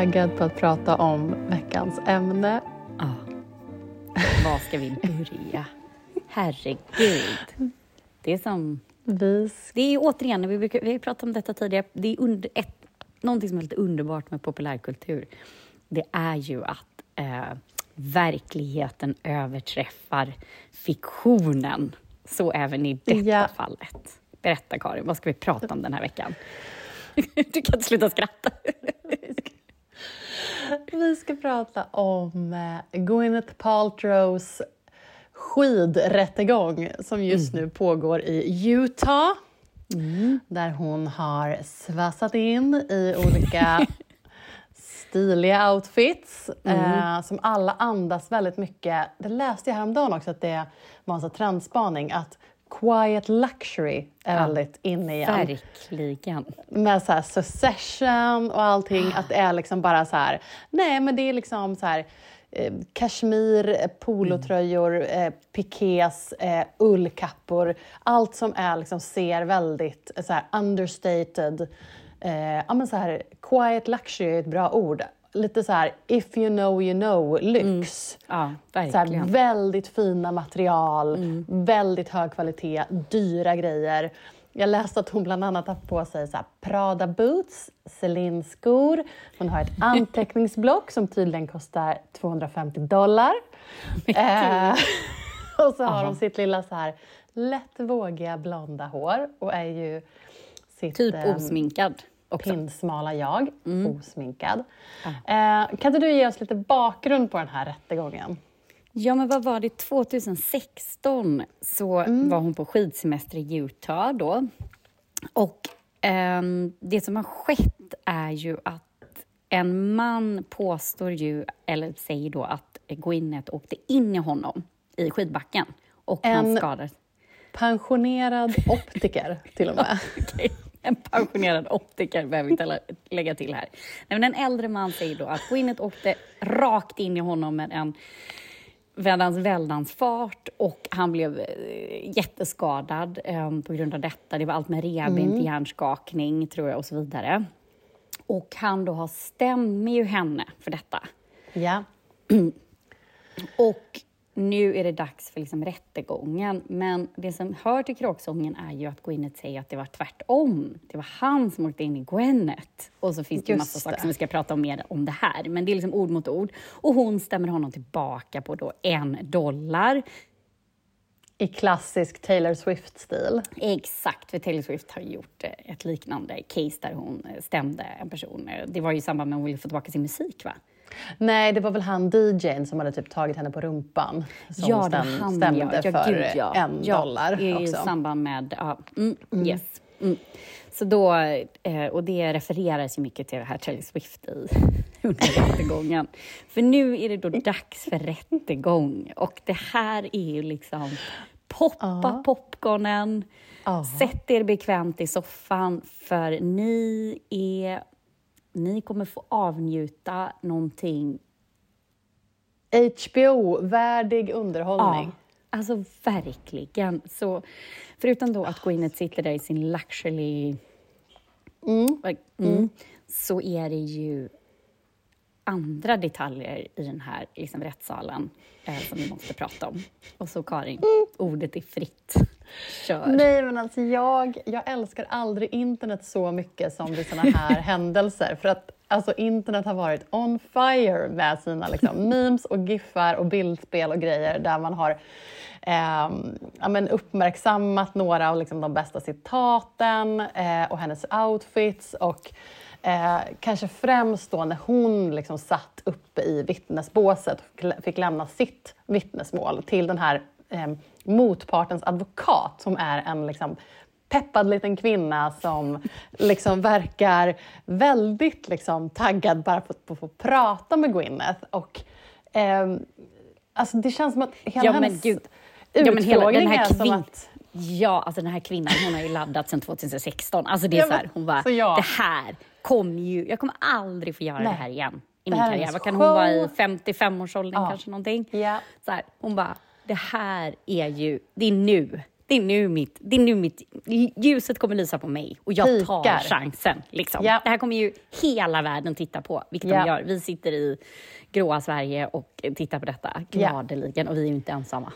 taggad på att prata om veckans ämne. Ja. Var ska vi börja? Herregud. Det är som... Vi Det är återigen, vi, brukar, vi har pratat om detta tidigare, det är under, ett, någonting som är lite underbart med populärkultur. Det är ju att eh, verkligheten överträffar fiktionen. Så även i detta Ja. fallet. Berätta Karin, vad ska vi prata om den här veckan? Du kan inte sluta skratta. Vi ska prata om eh, Gwyneth Paltrows skidrättegång som just nu pågår i Utah. Där hon har svassat in i olika stiliga outfits eh, som alla andas väldigt mycket. Det läste jag häromdagen också att det var en trendspaning att quiet luxury är väldigt inne igen. Verkligen. med så här succession och allting, att det är liksom bara så här, nej men det är liksom så här eh, kashmir, polotröjor, eh, pikés, eh, ullkappor, allt som är liksom ser väldigt så här understated, eh, ja men så här quiet luxury är ett bra ord, lite så här if you know you know lyx. Ja, Så här, väldigt fina material, väldigt hög kvalitet, dyra grejer. Jag läste att hon bland annat har på sig så här Prada boots, Celine skor. Hon har ett anteckningsblock som tydligen kostar 250 dollar. Eh, och så har hon sitt lilla så här lätt vågiga blonda hår och är ju sitt Typ eh, osminkad också. pinsmala jag, osminkad. Eh, kan inte du ge oss lite bakgrund på den här rättegången? Ja, men vad var det? 2016 så var hon på skidsemester i Utah då. Och ehm, det som har skett är ju att en man påstår ju, eller säger då att Gwyneth åkte in i honom i skidbacken och han En- skadades. Pensionerad optiker till och med. Okej, En pensionerad optiker behöver vi inte lä- lägga till här. Nej, men en äldre man säger då att Gwyneth åkte rakt in i honom med en väldans väldans fart och han blev eh, jätteskadad eh, på grund av detta. Det var allt med revben till hjärnskakning tror jag och så vidare. Och han då har stämmer ju henne för detta. Ja. Och nu är det dags för liksom rättegången. Men det som hör till kråksången är ju att Gwyneth säger att det var tvärtom. Det var han som åkte in i Gwyneth. Och så finns det ju massa saker det. som vi ska prata om mer om det här. Men det är liksom ord mot ord. Och hon stämmer honom tillbaka på då en dollar. I klassisk Taylor Swift-stil. Exakt, för Taylor Swift har gjort eh, ett liknande case där hon eh, stämde en person. Eh, Det var ju i samband med att hon ville få tillbaka sin musik, va? Nej, det var väl han DJn som hade typ tagit henne på rumpan. Som ja, det stäm- han, stämde ja. för gud, ja. en ja, dollar i också. samband med... Ja, mm, Yes. Mm. Så då, eh, och det refereras ju mycket till det här Taylor Swift i under rättegången. För nu är det då dags för rättegång och det här är ju liksom poppa Ja. popcornen, Ja. sätt er bekvämt i soffan för ni är... Ni kommer få avnjuta någonting HBO-värdig underhållning. Ja, alltså verkligen. Så, förutom då att Gwyneth sitter där i sin luxury... Mm, Så är det ju andra detaljer i den här liksom, rättssalen eh, som vi måste prata om. Och så Karin, ordet är fritt. Kör. Nej, men alltså jag, jag älskar aldrig internet så mycket som vid såna här händelser. För att alltså, internet har varit on fire med sina liksom, memes och giffar och bildspel och grejer där man har ehm, ja, men uppmärksammat några av liksom, de bästa citaten eh, och hennes outfits. Och Eh, kanske främst då när hon liksom satt uppe i vittnesbåset och fick lämna sitt vittnesmål till den här eh, motpartens advokat som är en liksom, peppad liten kvinna som liksom verkar väldigt liksom, taggad bara på att få prata med Gwyneth. Och, ehm, alltså, det känns som att hela Ja, men hennes gud. Ja, men hela den här kvin- att... Ja, alltså den här kvinnan, hon har ju laddat sedan 2016. Alltså det är Ja, så här, hon bara, så ja. det här kommer ju, jag kommer aldrig få göra det Nej. här igen i Det min karriär. Vad kan hon vara i show. 55-årsåldern Ja. kanske någonting? Ja. Så här, hon bara, det här är ju, det är nu det är, nu mitt, det är nu mitt... Ljuset kommer lysa på mig och jag tar Pikar. chansen. Liksom. Ja. Det här kommer ju hela världen titta på, vilket Ja. de gör. Vi sitter i gråa Sverige och tittar på detta gladeligen och vi är ju inte ensamma.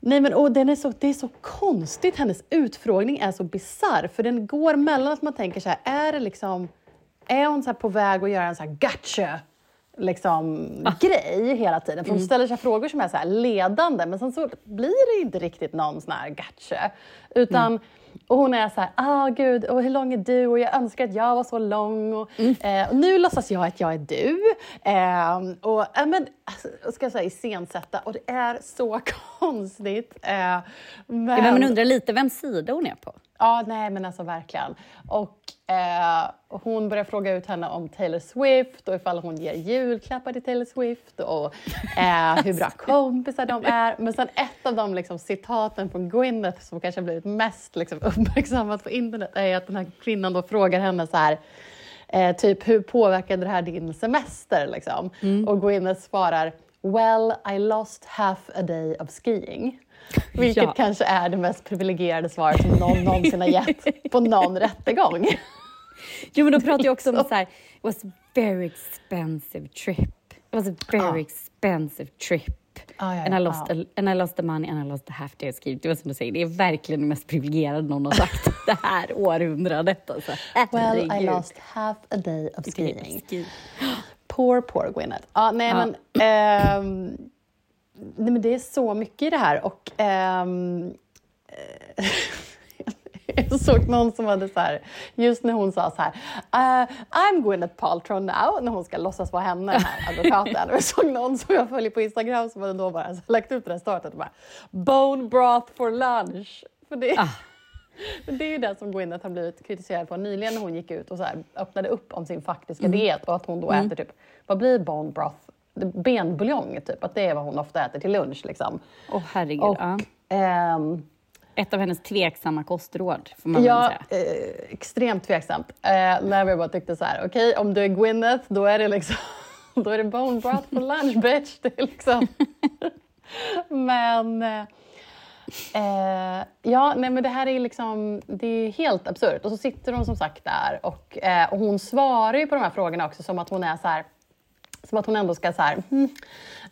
Nej men och den är så, det är så konstigt, hennes utfrågning är så bizarr för den går mellan att man tänker så här, är det liksom, är hon så på väg att göra en så här gotcha liksom, grej hela tiden? För hon ställer sig frågor som är så här ledande men sen så blir det inte riktigt någon sån här gotcha. Utan, och hon är så här, ah gud, och hur lång är du? Och jag önskar att jag var så lång. Och, eh, och nu låtsas jag att jag är du. Eh, och, eh, men, alltså, ska jag säga iscensätta, och det är så konstigt. Eh, men, Ja, men man undrar lite vem sida hon är på. Ja, nej men alltså verkligen. Och eh, hon börjar fråga ut henne om Taylor Swift och ifall hon ger julklappar till Taylor Swift och eh, hur bra kompisar de är. Men sen ett av de liksom, citaten från Gwyneth som kanske blivit mest liksom, uppmärksammat på internet är att den här kvinnan då frågar henne så här Eh, typ, hur påverkade det här din semester? Liksom? Och Gwyneth svarar, well, I lost half a day of skiing. Vilket Ja. kanske är det mest privilegierade svaret som någon någonsin har gett på någon rättegång. Jo, men de pratar ju också om så här, it was a very expensive trip. It was a very Ja. expensive trip. Ja, ja, and, I lost ja. a, and I lost the money and I lost the half day of ski. Det var som du säger, det är verkligen det mest privilegierade någon har sagt det här århundradet. Alltså. Well, I lost half a day of skiing. Ski. Poor, poor Gwyneth. Ja, nej. Men, ehm, nej, men det är så mycket i det här. Och, ehm, eh, jag såg någon som hade så här, just när hon sa så här, "Uh, I'm Gwyneth Paltrow now, när hon ska låtsas vara henne, den här advokaten. Och jag såg någon som jag följer på Instagram som hade då bara så lagt ut det här startet och bara, bone broth for lunch. För det, Ah. det är ju det som Gwyneth har blivit kritiserad på nyligen när hon gick ut och så här öppnade upp om sin faktiska Mm. diet och att hon då äter typ, vad blir bone broth? Benbuljong, typ. Att det är vad hon ofta äter till lunch. Liksom. Åh herregud. Och, ja. ehm, Ett av hennes tveksamma kostråd, får man ja, säga. eh, extremt tveksamt. Eh, när vi bara tyckte så här, okej, om du är Gwyneth, då är det liksom då är det bone broth for lunch, bitch. Det är liksom... men... eh, Eh, ja, nej men det här är liksom, det är helt absurt. Och så sitter hon som sagt där och, eh, och hon svarar ju på de här frågorna också som att hon är så här, som att hon ändå ska så här, hmm,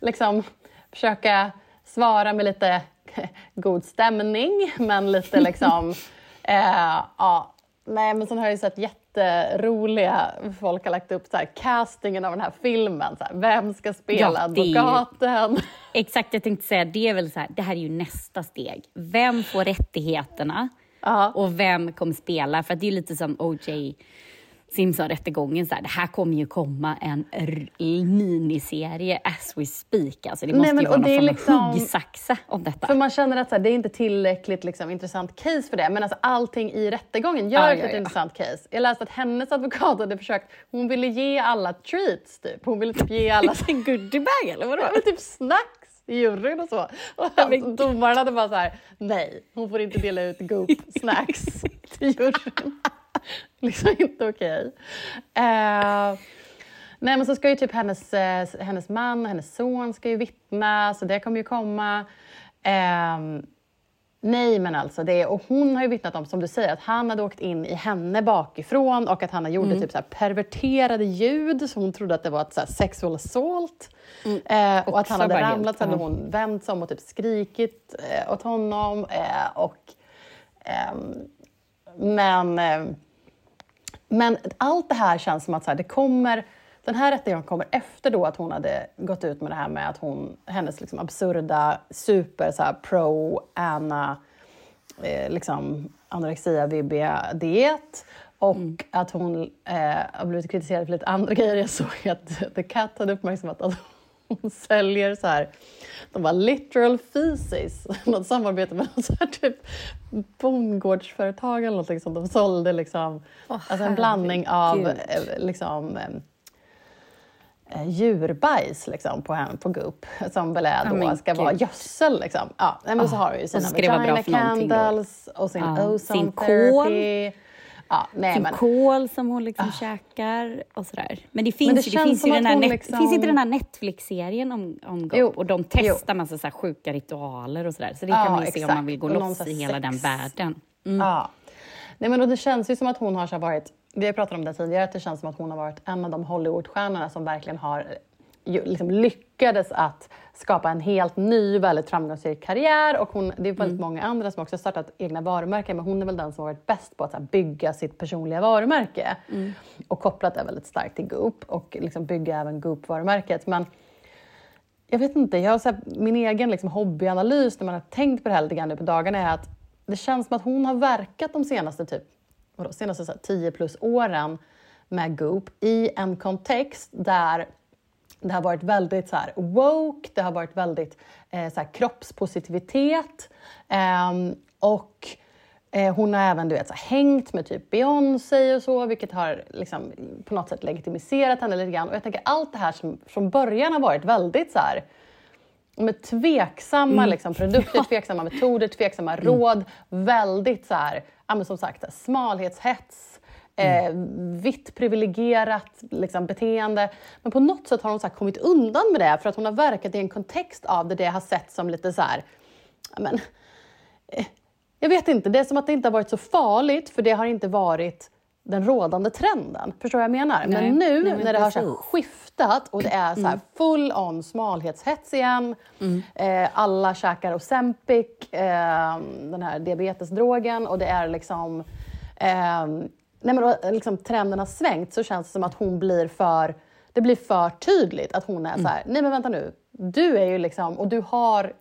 liksom försöka svara med lite god stämning, men lite liksom, eh, ja, nej men sen har jag ju sett jätteroliga, folk har lagt upp så här, castingen av den här filmen, så här, vem ska spela Ja, är ju- advokaten? Exakt, jag tänkte säga, det är väl så här, det här är ju nästa steg. Vem får rättigheterna Ja. och vem kommer spela? För det är ju lite som O.J. Simpson-rättegången, så här, det här kommer ju komma en miniserie as we speak. Alltså, det Nej, måste men- ju vara någon form liksom- huggsaxa om detta. För man känner att så här, det är inte tillräckligt liksom, intressant case för det. Men alltså, allting i rättegången gör till ja, ett ja. intressant case. Jag läste att hennes advokat hade försökt, hon ville ge alla treats typ. Hon ville typ ge alla En goodiebag eller vadå? Ja, typ snacks i juryn och så. Och men- domaren hade bara så här, nej, hon får inte dela ut Goop snacks till juryn. liksom inte okej. Eh, nej, men så ska ju typ hennes, eh, hennes man och hennes son ska ju vittna, så det kommer ju komma. Ehm, Nej, men alltså det, och hon har ju vittnat om, som du säger, att han hade åkt in i henne bakifrån och att han gjorde typ så perverterade ljud, så hon trodde att det var ett så här sexual assault. Eh, och att han hade ramlat, så hade hon vänt sig om och typ skrikit eh, åt honom. Eh, och, ehm, men, eh, men allt det här känns som att så här, det kommer den här rättegången kommer efter då att hon hade gått ut med det här med att hon, hennes liksom absurda super så här, pro Anna eh, liksom anorexia vibbiga diet och att hon eh, har blivit kritiserad för lite andra grejer. Jag såg att The Cat hade uppmärksammat att hon säljer så här, de var literal feces, något samarbete med något så här typ bondgårdsföretag eller någonting som de sålde liksom, alltså en blandning av eh, liksom eh, eh, djurbajs liksom, på, hem, på Goop som väl är då men ska vara gud. gödsel. Liksom. Ja, men så Ah, har du ju sina så vagina candles och sin Ja, ozone sin kol. Ja, nej, sin men, kål som hon liksom käkar och sådär. Men det finns, Men det ju, det finns som ju den här net, liksom- finns inte den här Netflix-serien om, om GOP? Jo, Och de testar massa så sjuka ritualer och sådär. Så det Ja, kan man ju se om exakt. man vill gå Och loss i hela den världen. Ja. Nej, men och det känns ju som att hon har så varit, vi har pratat om det tidigare, att det känns som att hon har varit en av de Hollywoodstjärnorna som verkligen har liksom lyckades att skapa en helt ny, väldigt framgångsrik karriär. Och hon, det är väldigt många andra som också har startat egna varumärken, men hon är väl den som varit bäst på att här, bygga sitt personliga varumärke. Och kopplat det väldigt starkt till Goop och liksom bygga även Goop-varumärket. Men jag vet inte, jag har så här, min egen liksom hobbyanalys när man har tänkt på det här lite grann nu på dagarna är att det känns som att hon har verkat de senaste typ vadå, senaste så här, 10 plus åren med Goop i en kontext där det har varit väldigt så här, woke, det har varit väldigt eh, så här, kroppspositivitet. Ehm, och eh, hon har även du vet, så här, hängt med typ Beyoncé och så, vilket har liksom, på något sätt legitimiserat henne lite grann. Och jag tänker allt det här som från början har varit väldigt så här, med tveksamma liksom, produkter, tveksamma metoder, tveksamma råd. Väldigt så här, som sagt, så här, smalhetshets, eh, vitt privilegierat liksom, beteende. Men på något sätt har hon så kommit undan med det för att hon har verkat i en kontext av det det har sett som lite så här, men, eh, jag vet inte, det är som att det inte har varit så farligt för det har inte varit den rådande trenden. Förstår vad jag menar? Nej, men nu nej, men när det har så skiftat och det är så här full on smalhetshets igen. Eh, alla käkar Ozempic, eh, den här diabetesdrogen och det är liksom... Eh, nej men, då, liksom trenden har svängt så känns det som att hon blir för... Det blir för tydligt att hon är så här, nej men vänta nu. Du är ju liksom, och du har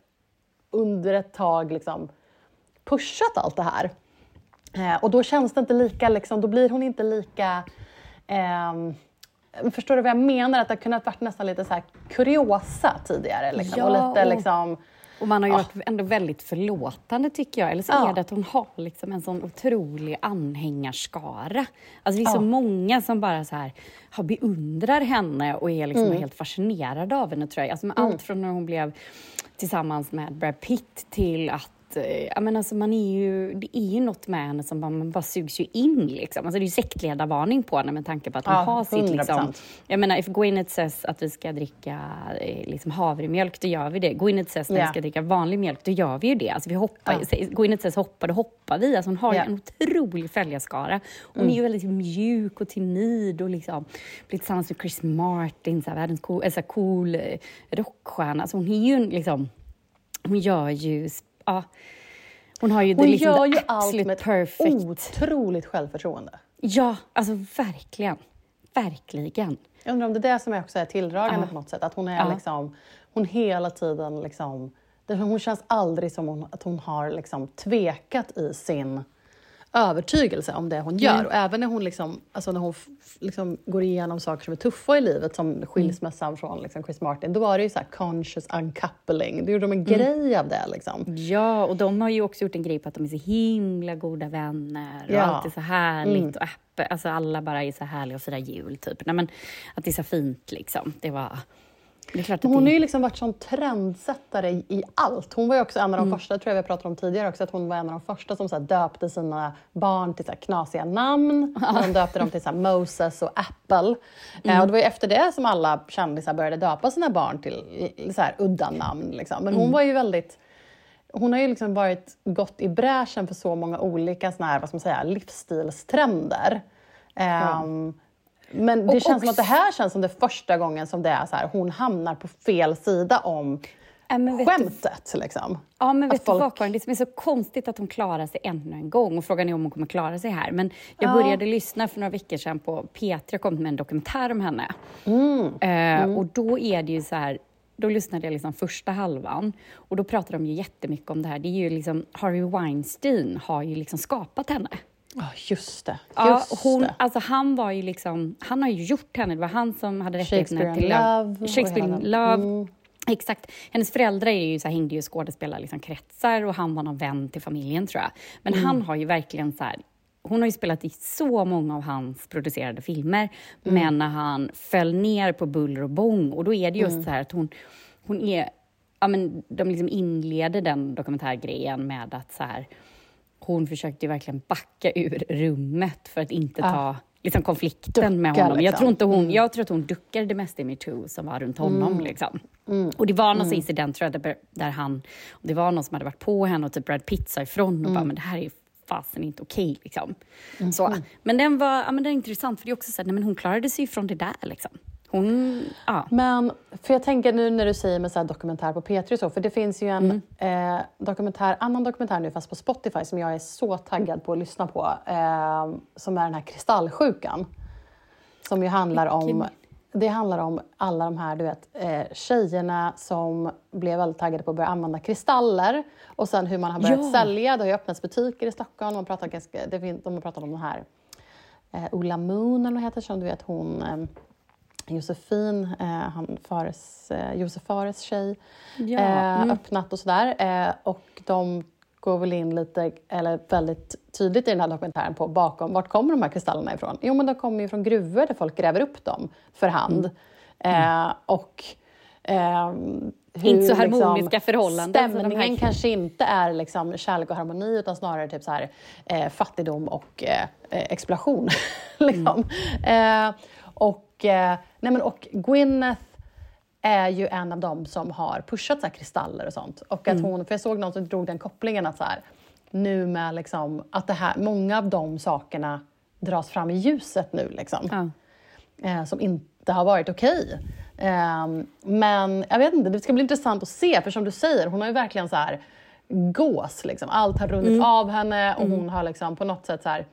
under ett tag liksom pushat allt det här. Eh, och då känns det inte lika, liksom, då blir hon inte lika... ehm, förstår du vad jag menar? Att det har kunnat varit nästan lite så här kuriosa tidigare. Liksom, och Ja, lite och- liksom... Och man har ju varit ändå väldigt förlåtande tycker jag. Eller så Ja. är det att hon har liksom en sån otrolig anhängarskara. Alltså det är så Ja. många som bara så här, har beundrar henne och är liksom Mm. helt fascinerade av henne tror jag. Alltså med Allt från när hon blev tillsammans med Brad Pitt till att Ja, men alltså man är ju, det är ju något med henne som bara, man bara sugs ju in. Liksom. Alltså det är ju sektledarvarning på henne med tanke på att hon Ja, har sitt... Liksom, 100%. jag menar, if Gwyneth says att vi ska dricka eh, liksom havremjölk, då gör vi det. Gwyneth says när Ja. vi ska dricka vanlig mjölk, då gör vi ju det. Alltså vi hoppar, Ja. Gwyneth says hoppa, då hoppar vi. Alltså hon har. Mm. ju en otrolig följarskara. Hon är ju väldigt mjuk och timid och liksom blir tillsammans med Chris Martin, så här, världens cool, alltså, cool eh, rockstjärna. Alltså hon är ju liksom, hon gör ju, ja, hon har ju det, Hon liksom, gör ju allt med perfect. otroligt självförtroende. Ja, alltså verkligen. Verkligen. Jag undrar om det är det som också är tilldragande Ja. på något sätt. Att hon är Ja. liksom, hon hela tiden liksom, hon känns aldrig som hon, att hon har liksom tvekat i sin övertygelse om det hon gör. Nej. Och även när hon, liksom, alltså när hon liksom går igenom saker som är tuffa i livet, som skilsmässan från liksom Chris Martin, då var det ju så här conscious uncoupling. Då gjorde de en grej av det. Liksom. Ja, och de har ju också gjort en grej på att de är så himla goda vänner och Ja. allt är så härligt Mm. och öppet. Alltså alla bara är så härliga och firar jul typ. Nej, men att det är så fint liksom. Det var... Hon har ju liksom varit sån trendsättare i, allt. Hon var ju också en av de Mm. första, tror jag vi pratade om tidigare också, att hon var en av de första som så döpte sina barn till så knasiga namn. De döpte dem till så Moses och Apple. Mm. Eh, och det var ju efter det som alla kändisar började döpa sina barn till så här, udda namn. Liksom. Men Mm. hon var ju väldigt hon har ju liksom varit, gått i bräschen för så många olika såna här, vad ska man säga, livsstilstrender. Ehm, Men det Och känns som att det här känns som det första gången som det är så här, hon hamnar på fel sida om Ja, men vet du- skämtet. Liksom. Ja, men Att vet folk- du vad Karin? Det som är så konstigt att hon klarar sig ännu en gång och frågan är om hon kommer klara sig här. Men jag Ja. började lyssna för några veckor sedan på P3 kom med en dokumentär om henne. Mm. Eh, Och då är det ju så här, då lyssnade jag liksom första halvan och då pratade de ju jättemycket om det här. Det är ju liksom, Harvey Weinstein har ju liksom skapat henne. Ja, just det. Ja, Just hon, det. alltså han var ju liksom, han har ju gjort henne, det var han som hade rättigheterna till Love Shakespeare in. Love. Exakt. Hennes föräldrar är ju så här, hängde ju i skådespelar liksom, kretsar och han var någon vän till familjen tror jag. Men Mm. han har ju verkligen så här, hon har ju spelat i så många av hans producerade filmer, Mm. men när han föll ner på buller och bång och då är det just Mm. så här att hon, hon är, ja men de liksom inleder den dokumentärgrejen med att så här, hon försökte verkligen backa ur rummet för att inte Ja. ta liksom, konflikten Ducka, med honom. Jag, liksom. tror inte hon, jag tror att hon duckade det mesta i metoo som var runt honom. Liksom. Och det var någon sån incident tror jag, där, han, det var någon som hade varit på henne och typ Brad Pitt sa ifrån och bara, men det här är fasen inte okej. liksom. så. Men den var ja, men den är intressant för det är också så här, nej, men hon klarade sig ifrån det där. Liksom. Hon, ja. Men, för jag tänker nu när du säger med så här dokumentär på P3 och så, för det finns ju en eh, dokumentär, annan dokumentär nu fast på Spotify som jag är så taggad på att lyssna på, eh, som är den här kristallsjukan. Som ju handlar om, det handlar om alla de här du vet, eh, tjejerna som blev väldigt taggade på att börja använda kristaller och sen hur man har börjat Ja. sälja. Det har ju öppnats butiker i Stockholm, man pratar ganska, det de har pratat om den här eh, Ola Moon eller vad heter som du vet hon eh, Josefin, eh, han Fares, eh, Josef Fares tjej, Ja, eh, mm. öppnat och sådär. Eh, och de går väl in lite, eller väldigt tydligt i den här dokumentären på bakom, vart kommer de här kristallerna ifrån? Jo, men de kommer ju från gruvor där folk gräver upp dem för hand. Eh, och ehm, hur, Inte så harmoniska förhållanden, så de här- Stämningen kanske inte är liksom kärlek och harmoni utan snarare typ så här, eh, fattigdom och eh, eh, exploation. liksom. eh, och, eh, nej men, och Gwyneth är ju en av dem som har pushat så här kristaller och sånt. Och att hon, för jag såg någon som drog den kopplingen att så här, nu med liksom, att det här, många av de sakerna dras fram i ljuset nu. Liksom Ja. eh, som inte har varit okej. Ehm, men jag vet inte, det ska bli intressant att se, för som du säger, hon har ju verkligen så här gås. Liksom. Allt har runnit av henne och hon har liksom på något sätt så här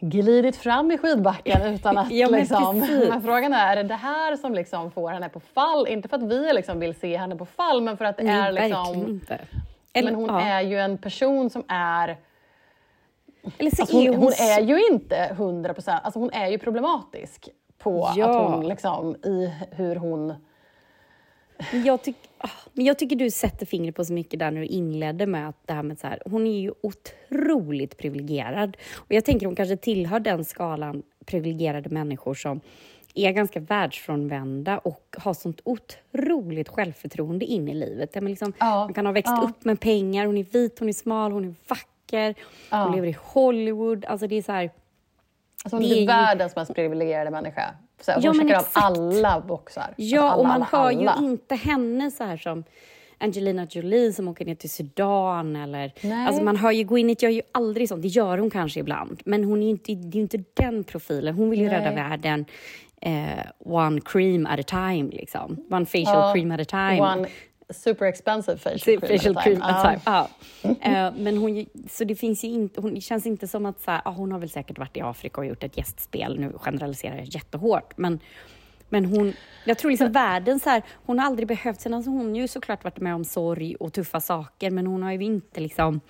glidit fram i skidbacken utan att... Ja, men liksom, precis. men frågan är, är det det här som liksom får henne på fall? Inte för att vi liksom vill se henne på fall, men för att det är Nej, verkligen liksom... inte. Men hon ja. är ju en person som är... Eller så Alltså är hon, hon, hon så- är ju inte 100 procent, alltså hon är ju problematisk på Ja. att hon liksom i hur hon... Men jag, tyck, ah, men jag tycker du sätter fingret på så mycket där när du inledde med att det här med så här, hon är ju otroligt privilegierad. Och jag tänker hon kanske tillhör den skalan privilegierade människor som är ganska världsfrånvända och har sånt otroligt självförtroende in i livet. Man, liksom, Ja, man kan ha växt ja. upp med pengar, hon är vit, hon är smal, hon är vacker, Ja. hon lever i Hollywood. Alltså det är så här, Alltså hon Det är är världens mest privilegierade människa. Så här, Ja, hon checkar av alla boxar. Ja, alltså alla, och man alla, hör alla. ju inte henne så här som Angelina Jolie som åker ner till Sudan eller... Nej. Alltså man hör ju, Gwyneth gör ju aldrig sånt, det gör hon kanske ibland, men hon är inte, det är ju inte den profilen. Hon vill ju Nej. rädda världen eh, one cream at a time, liksom. One facial Ja, cream at a time. One super expensive facial cream. facial at cream time. at a Ja. time. Ja. Eh, men hon, så det finns inte, hon det känns inte som att så här, ah, hon har väl säkert varit i Afrika och gjort ett gästspel, nu generaliserar jag jättehårt, men men hon, jag tror liksom världen så här, hon har aldrig behövt, sen alltså hon har ju såklart varit med om sorg och tuffa saker, men hon har ju inte liksom,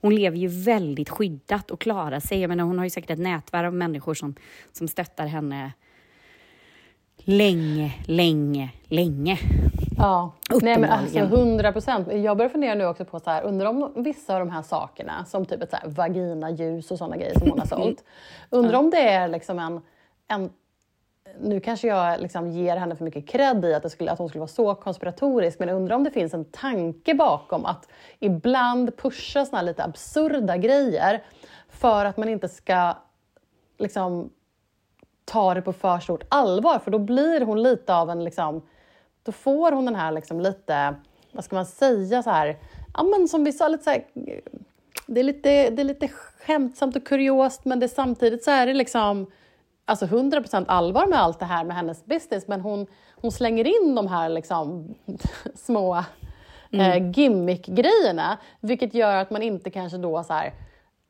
hon lever ju väldigt skyddat och klarar sig. Jag menar, hon har ju säkert ett nätverk av människor som, som stöttar henne länge, länge, länge. Ja, nej men alltså Uppenbarligen. 100 procent. Jag börjar fundera nu också på så här, undrar om vissa av de här sakerna, som typ ett så här vaginaljus och sådana grejer som hon har sålt, undrar om det är liksom en, en nu kanske jag liksom ger henne för mycket cred i att, det skulle, att hon skulle vara så konspiratorisk, men jag undrar om det finns en tanke bakom att ibland pusha såna lite absurda grejer för att man inte ska liksom, ta det på för stort allvar, för då blir hon lite av en... Liksom, då får hon den här liksom lite, vad ska man säga, så här, ja men som vi sa, lite så här, det, är lite, det är lite skämtsamt och kuriost, men det samtidigt så är det liksom alltså 100% allvar med allt det här med hennes business, men hon, hon slänger in de här liksom, små eh, gimmick-grejerna, vilket gör att man inte kanske då så här,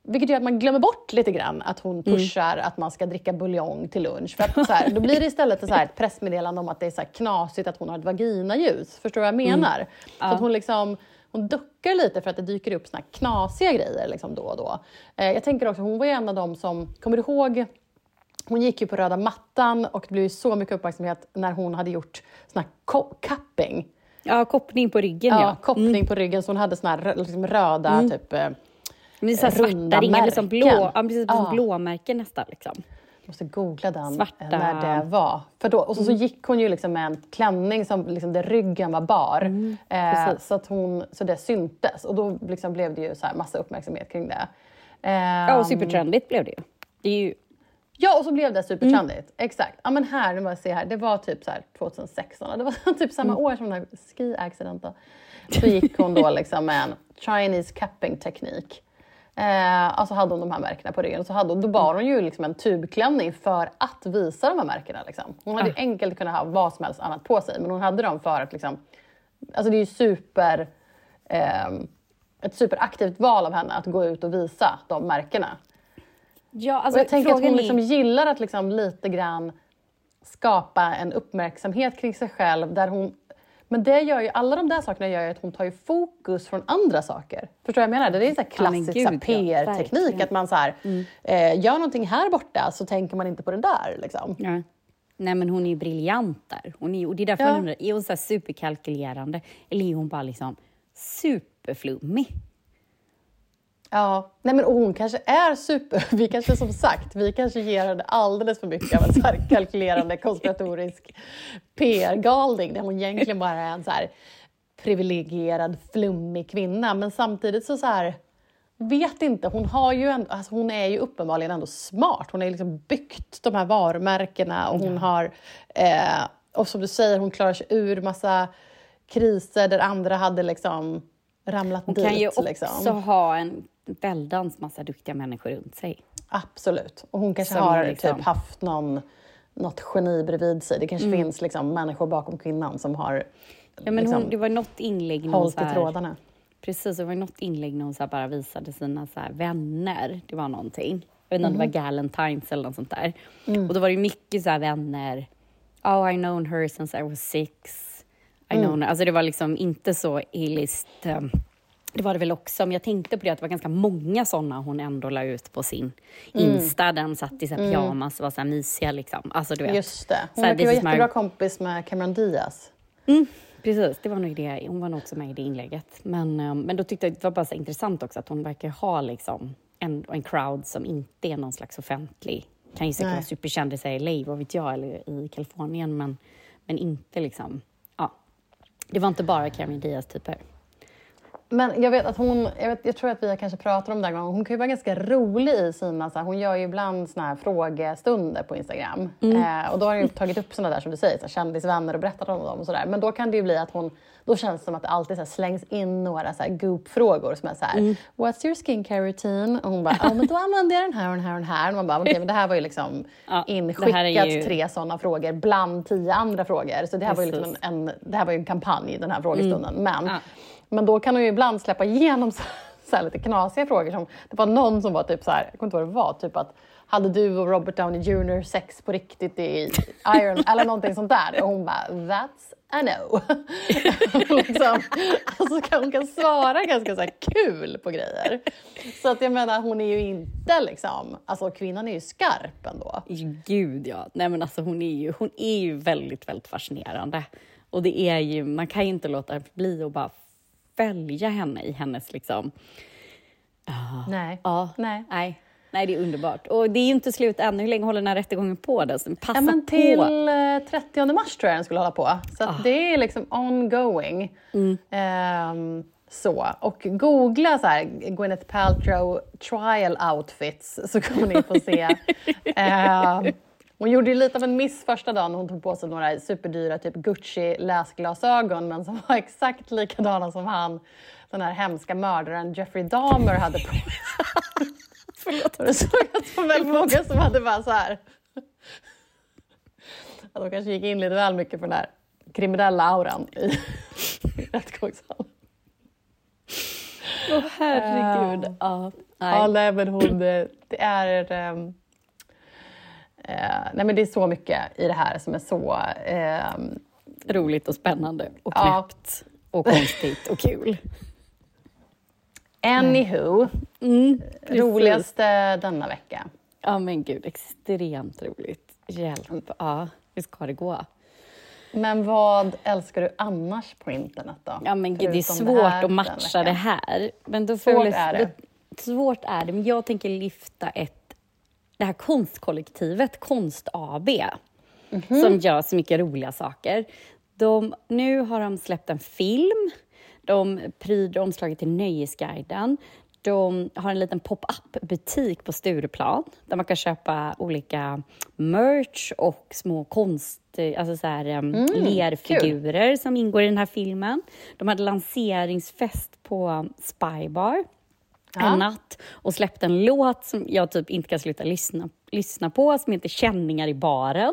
vilket gör att man glömmer bort lite grann att hon pushar att man ska dricka buljong till lunch. För att, så här, då blir det istället så här, ett pressmeddelande om att det är så här knasigt att hon har ett vaginaljus. Förstår du vad jag menar? Så att hon liksom hon duckar lite för att det dyker upp såna knasiga grejer liksom då och då. Eh, jag tänker också, hon var en av dem som, kommer du ihåg hon gick ju på röda mattan och det blev så mycket uppmärksamhet när hon hade gjort sån här cupping. Ja, koppling på ryggen Ja, ja. koppling på ryggen så hon hade såna här liksom röda typ eh, Men det är så här svarta ringar, liksom blå, ja, precis, Ja. blåmärken nästan. Liksom. måste googla den Svarta. eh, när det var. För då, och så, så gick hon ju liksom med en klänning som liksom, där ryggen var bar. eh, precis. så, att hon, så det syntes och då liksom blev det ju så här massa uppmärksamhet kring det. Eh, Ja, och supertrendigt blev det ju. Det är ju Ja, och så blev det supertrendigt. Exakt. Ja, men här, nu bara se här. Det var typ så här 2016. Det var typ samma år som den här ski accidenten. Så gick hon då liksom med en Chinese cupping teknik. Eh, alltså hade hon de här märkena på ryggen. Så hade, hon- då bar hon ju liksom en tubklänning för att visa de här märkena. Liksom. Hon hade ju enkelt kunnat ha vad som helst annat på sig, men hon hade dem för att liksom... Alltså det är ju super... ehm, ett superaktivt val av henne att gå ut och visa de märkena. Ja, Och alltså, jag tänker att hon liksom gillar att liksom lite grann skapa en uppmärksamhet kring sig själv. Där hon, men det gör ju, alla de där sakerna gör ju att hon tar ju fokus från andra saker. Förstår du vad jag menar? Det är så Ja, men klassisk ja, PR-teknik. Mm. att man så här, eh, gör någonting här borta så tänker man inte på det där. Liksom. Ja. Nej, men hon är ju briljant där. Hon är, och det är därför Ja. jag undrar, är hon så superkalkylerande eller är hon bara liksom superflummig? Ja, nej men hon kanske är super... Vi kanske som sagt, vi kanske ger henne alldeles för mycket av en så här kalkylerande konspiratorisk PR-galning där hon egentligen bara är en så här privilegierad, flummig kvinna. Men samtidigt så, så här, vet inte, hon, har ju ändå, alltså hon är ju uppenbarligen ändå smart. Hon har liksom byggt de här varumärkena och hon har, eh, och som du säger, hon klarar sig ur massa kriser där andra hade liksom ramlat Hon dit. kan ju också liksom. ha en väldans massa duktiga människor runt sig. Absolut. Och hon kanske Som har liksom- typ haft någon, något geni bredvid sig. Det kanske Mm. finns liksom människor bakom kvinnan som har Ja, men liksom, hon, det var något inlägg när hon hållit i trådarna. Precis, det var något inlägg när hon så bara visade sina så vänner. Det var någonting. Jag vet inte om Mhm. det var Galentines eller något sånt där. Mm. Och då var det mycket så här vänner. Oh, I known her since I was six. I Mm. known her. Alltså det var liksom inte så illist. Um, det var det väl också, men jag tänkte på det att det var ganska många såna hon ändå la ut på sin Mm. Insta. Den satt i så här pyjamas och var så här mysiga liksom. Alltså du vet. Just det. Hon verkar vara is my- jättebra kompis med Cameron Diaz. Precis, det var nog det. Hon var nog också med i det inlägget. Men, eh, men då tyckte jag det var bara så intressant också att hon verkar ha liksom en, en crowd som inte är någon slags offentlig. Kan ju säkert Nej. vara superkändisar i LA, vad vet jag, eller i Kalifornien, men, men inte liksom... Ja. Det var inte bara Cameron Diaz-typer. Men jag vet att hon, jag, vet, jag tror att vi har kanske pratat om det här gången, hon kan ju vara ganska rolig i sina, så här, hon gör ju ibland såna här frågestunder på Instagram. Eh, och då har hon ju tagit upp såna där som du säger, så här, kändisvänner och berättat om dem och sådär. Men då kan det ju bli att hon, då känns det som att det alltid så här, slängs in några så här, goop-frågor som är så här, what's your skincare routine? Och hon bara, ja men då använder jag den här och den här och den här. Och man bara, okej men det här var ju liksom Ja, inskickat ju- tre sådana frågor bland tio andra frågor. Så det här var ju liksom en, en, det här var ju en kampanj, den här frågestunden. Men Ja men då kan hon ju ibland släppa igenom så, så här lite knasiga frågor. Som, det var någon som var typ så här, jag kommer inte ihåg vad det var, typ att hade du och Robert Downey Jr sex på riktigt i Iron eller någonting sånt där? Och hon bara, that's a no. liksom, alltså kan- hon kan svara ganska så här kul på grejer. Så att jag menar, hon är ju inte liksom, alltså kvinnan är ju skarp ändå. Gud, ja. Nej, men alltså, hon, är ju, hon är ju väldigt, väldigt fascinerande. Och det är ju, man kan ju inte låta bli att bara följa henne i hennes liksom... Nej. Ja, Nej. Nej. Nej, det är underbart. Och det är ju inte slut än. Hur länge håller den här rättegången på? Passa Ja, men till på. eh, 30 mars tror jag den skulle hålla på. Så att det är liksom ongoing. Ehm, så. Och googla så här, Gwyneth Paltrow trial outfits så kommer ni få se. Ehm, hon gjorde ju lite av en miss första dagen när hon tog på sig några superdyra typ Gucci läsglasögon men som var exakt likadana som han, den här hemska mördaren Jeffrey Dahmer hade på Förlåt. och det såg att det var väldigt många som hade bara så här... Ja, de kanske gick in lite väl mycket för den här kriminella auran i, rättegångssalen. Åh, herregud. ja, nej. Ja, nej, men hon, det det är... ehm, eh, nej, men det är så mycket i det här som är så... ehm, Roligt och spännande och Ja. knäppt och konstigt och kul. anywho, Mm, precis. roligaste denna vecka. Ja, men gud, extremt roligt. Hjälp. Ja, hur ska det gå? Men vad älskar du annars på internet då? Ja, men gud, det är svårt här att matcha det här. Men då Svårt får jag- är det. Svårt är det, men jag tänker lyfta ett det här konstkollektivet Konst AB som gör så mycket roliga saker. De, nu har de släppt en film. De pryder omslaget till Nöjesguiden. De har en liten pop-up-butik på Stureplan där man kan köpa olika merch och små konst, alltså så här, um, lerfigurer som ingår i den här filmen. De hade lanseringsfest på Spybar Ja. en natt och släppte en låt som jag typ inte kan sluta lyssna, lyssna på, som heter Känningar i baren.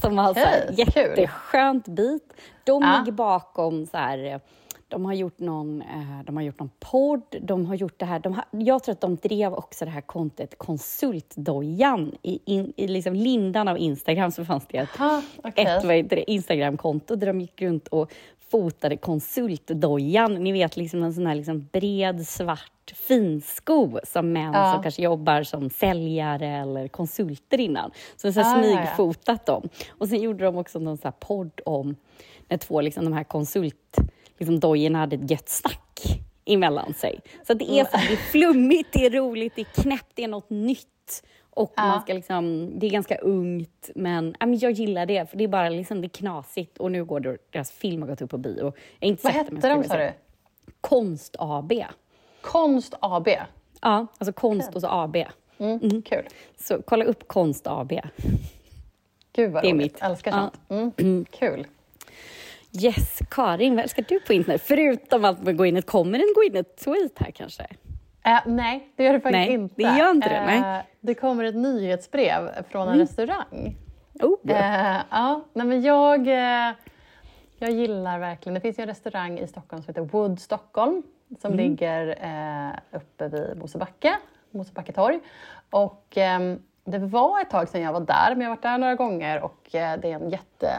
Som har så kul. jätteskönt beat. De Ja. ligger bakom så här, de har gjort någon, eh, de har gjort någon podd, de har gjort det här, de har, jag tror att de drev också det här kontot Konsultdojan. I, in, I liksom lindan av Instagram så fanns det ett, Ah, okej. ett Instagramkonto där de gick runt och fotade konsultdojan. Ni vet, liksom en sån här liksom bred svart finsko som män Ja. som kanske jobbar som säljare eller konsulter innan. Så så här Ah, ja, ja. smygfotat dem. Och sen gjorde de också någon så podd om när två liksom, de här konsult liksom, hade ett gött snack emellan sig. Så det är, så här, det är flummigt, det är roligt, det är knäppt, det är något nytt. Och Ja. man ska liksom, det är ganska ungt, men, ja, men jag gillar det, för det är bara liksom, det är knasigt. Och nu går det, deras film har gått upp på bio. Jag inte Vad hette de sa du? Konst AB. Konst AB. Ja, alltså konst och så AB. Mm, Kul. Så kolla upp Konst AB. Gud vad Det är roligt. mitt. Älskar Ja. sånt. Mm. Kul. Yes, Karin, vad älskar du på internet? Förutom att gå in ett, kommer en gå in ett tweet här kanske? Eh, nej, det gör det faktiskt Nej, inte. det gör inte det, Eh, nej. det kommer ett nyhetsbrev från en restaurang. Oh, Eh, ja, nej men jag, jag gillar verkligen, det finns ju en restaurang i Stockholm som heter Wood Stockholm som Mm. ligger uppe vid Mosebacke, Mosebacke torg. Och ehm, det var ett tag sedan jag var där, men jag har varit där några gånger och det är en jätte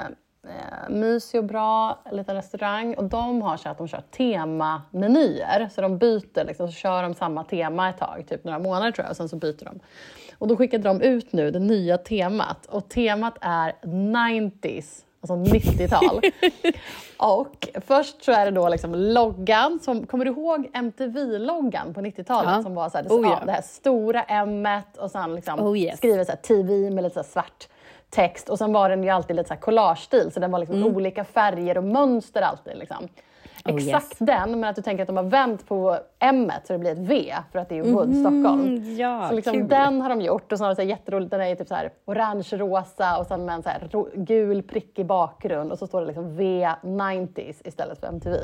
eh, mysig och bra liten restaurang och de har så att de kör temamenyer. Så de byter, liksom, så kör de samma tema ett tag, typ några månader tror jag, och sen så byter de. Och då skickade de ut nu det nya temat och temat är 90s, alltså 90-tal. och först så är det då liksom loggan, som, kommer du ihåg MTV-loggan på 90-talet Ja. som var så här, det, Oh, ja. det här stora M och sen liksom Oh, yes. skriver så här, TV med lite så svart text och sen var den ju alltid lite så här collage-stil så den var liksom olika färger och mönster alltid. Liksom. Mm. Oh, Exakt yes. den, men att du tänker att de har vänt på M så det blir ett V för att det är Wood Stockholm. Mm, ja, så liksom kul. den har de gjort och så har de så här jätteroligt, den är typ så här orange-rosa och sen med en så här gul prickig bakgrund och så står det liksom V90s istället för MTV.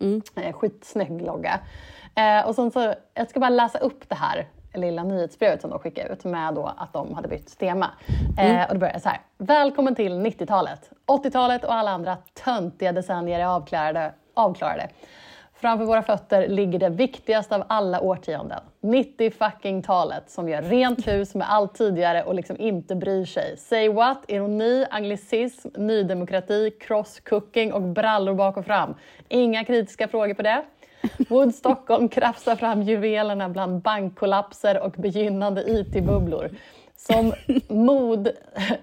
Mm. Eh, skitsnygg logga. Eh, och sen så, jag ska bara läsa upp det här lilla nyhetsbrevet som de skickade ut med då att de hade bytt tema. Eh, och det börjar så här. Välkommen till 90-talet. 80-talet och alla andra töntiga decennier är avklarade. avklarade. Framför våra fötter ligger det viktigaste av alla årtionden. 90 fucking talet som gör rent hus med allt tidigare och liksom inte bryr sig. Say what? Ironi, anglicism, nydemokrati, cross-cooking och brallor bak och fram. Inga kritiska frågor på det. Wood Stockholm krafsar fram juvelerna bland bankkollapser och begynnande IT-bubblor. Som, mod,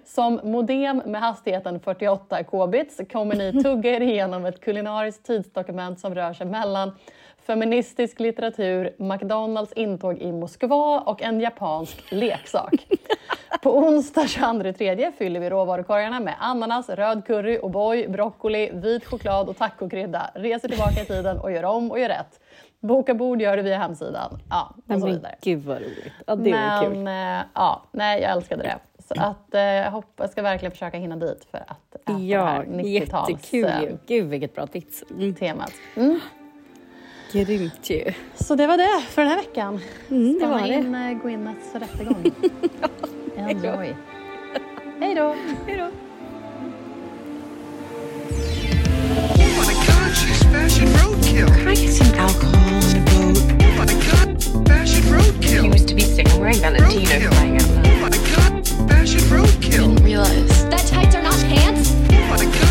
som modem med hastigheten 48 kbits kommer ni tugga er igenom ett kulinariskt tidsdokument som rör sig mellan feministisk litteratur, McDonalds intåg i Moskva och en japansk leksak. På onsdag 22 fyller vi råvarukorgarna med ananas, röd curry, O'boy, broccoli, vit choklad och tacokrydda. Reser tillbaka i tiden och gör om och gör rätt. Boka bord gör du via hemsidan. Ja, och så Men vidare. gud vad roligt. Ja, det var kul. Men eh, ja, nej, jag älskade det. Så att, eh, jag, hoppas, jag ska verkligen försöka hinna dit för att äta det Ja, här 90-tals jättekul eh. Gud vilket bra tips. Mm. temat. Mm. Grymt ju. Så det var det för den här veckan. Mm, det var det. in eh, Gwyneths rättegång. ja, Enjoy. Hej då. Hej då. Valentino flying out. Oh my god, fashion roadkill. Didn't realize that tights are not pants. Oh my god.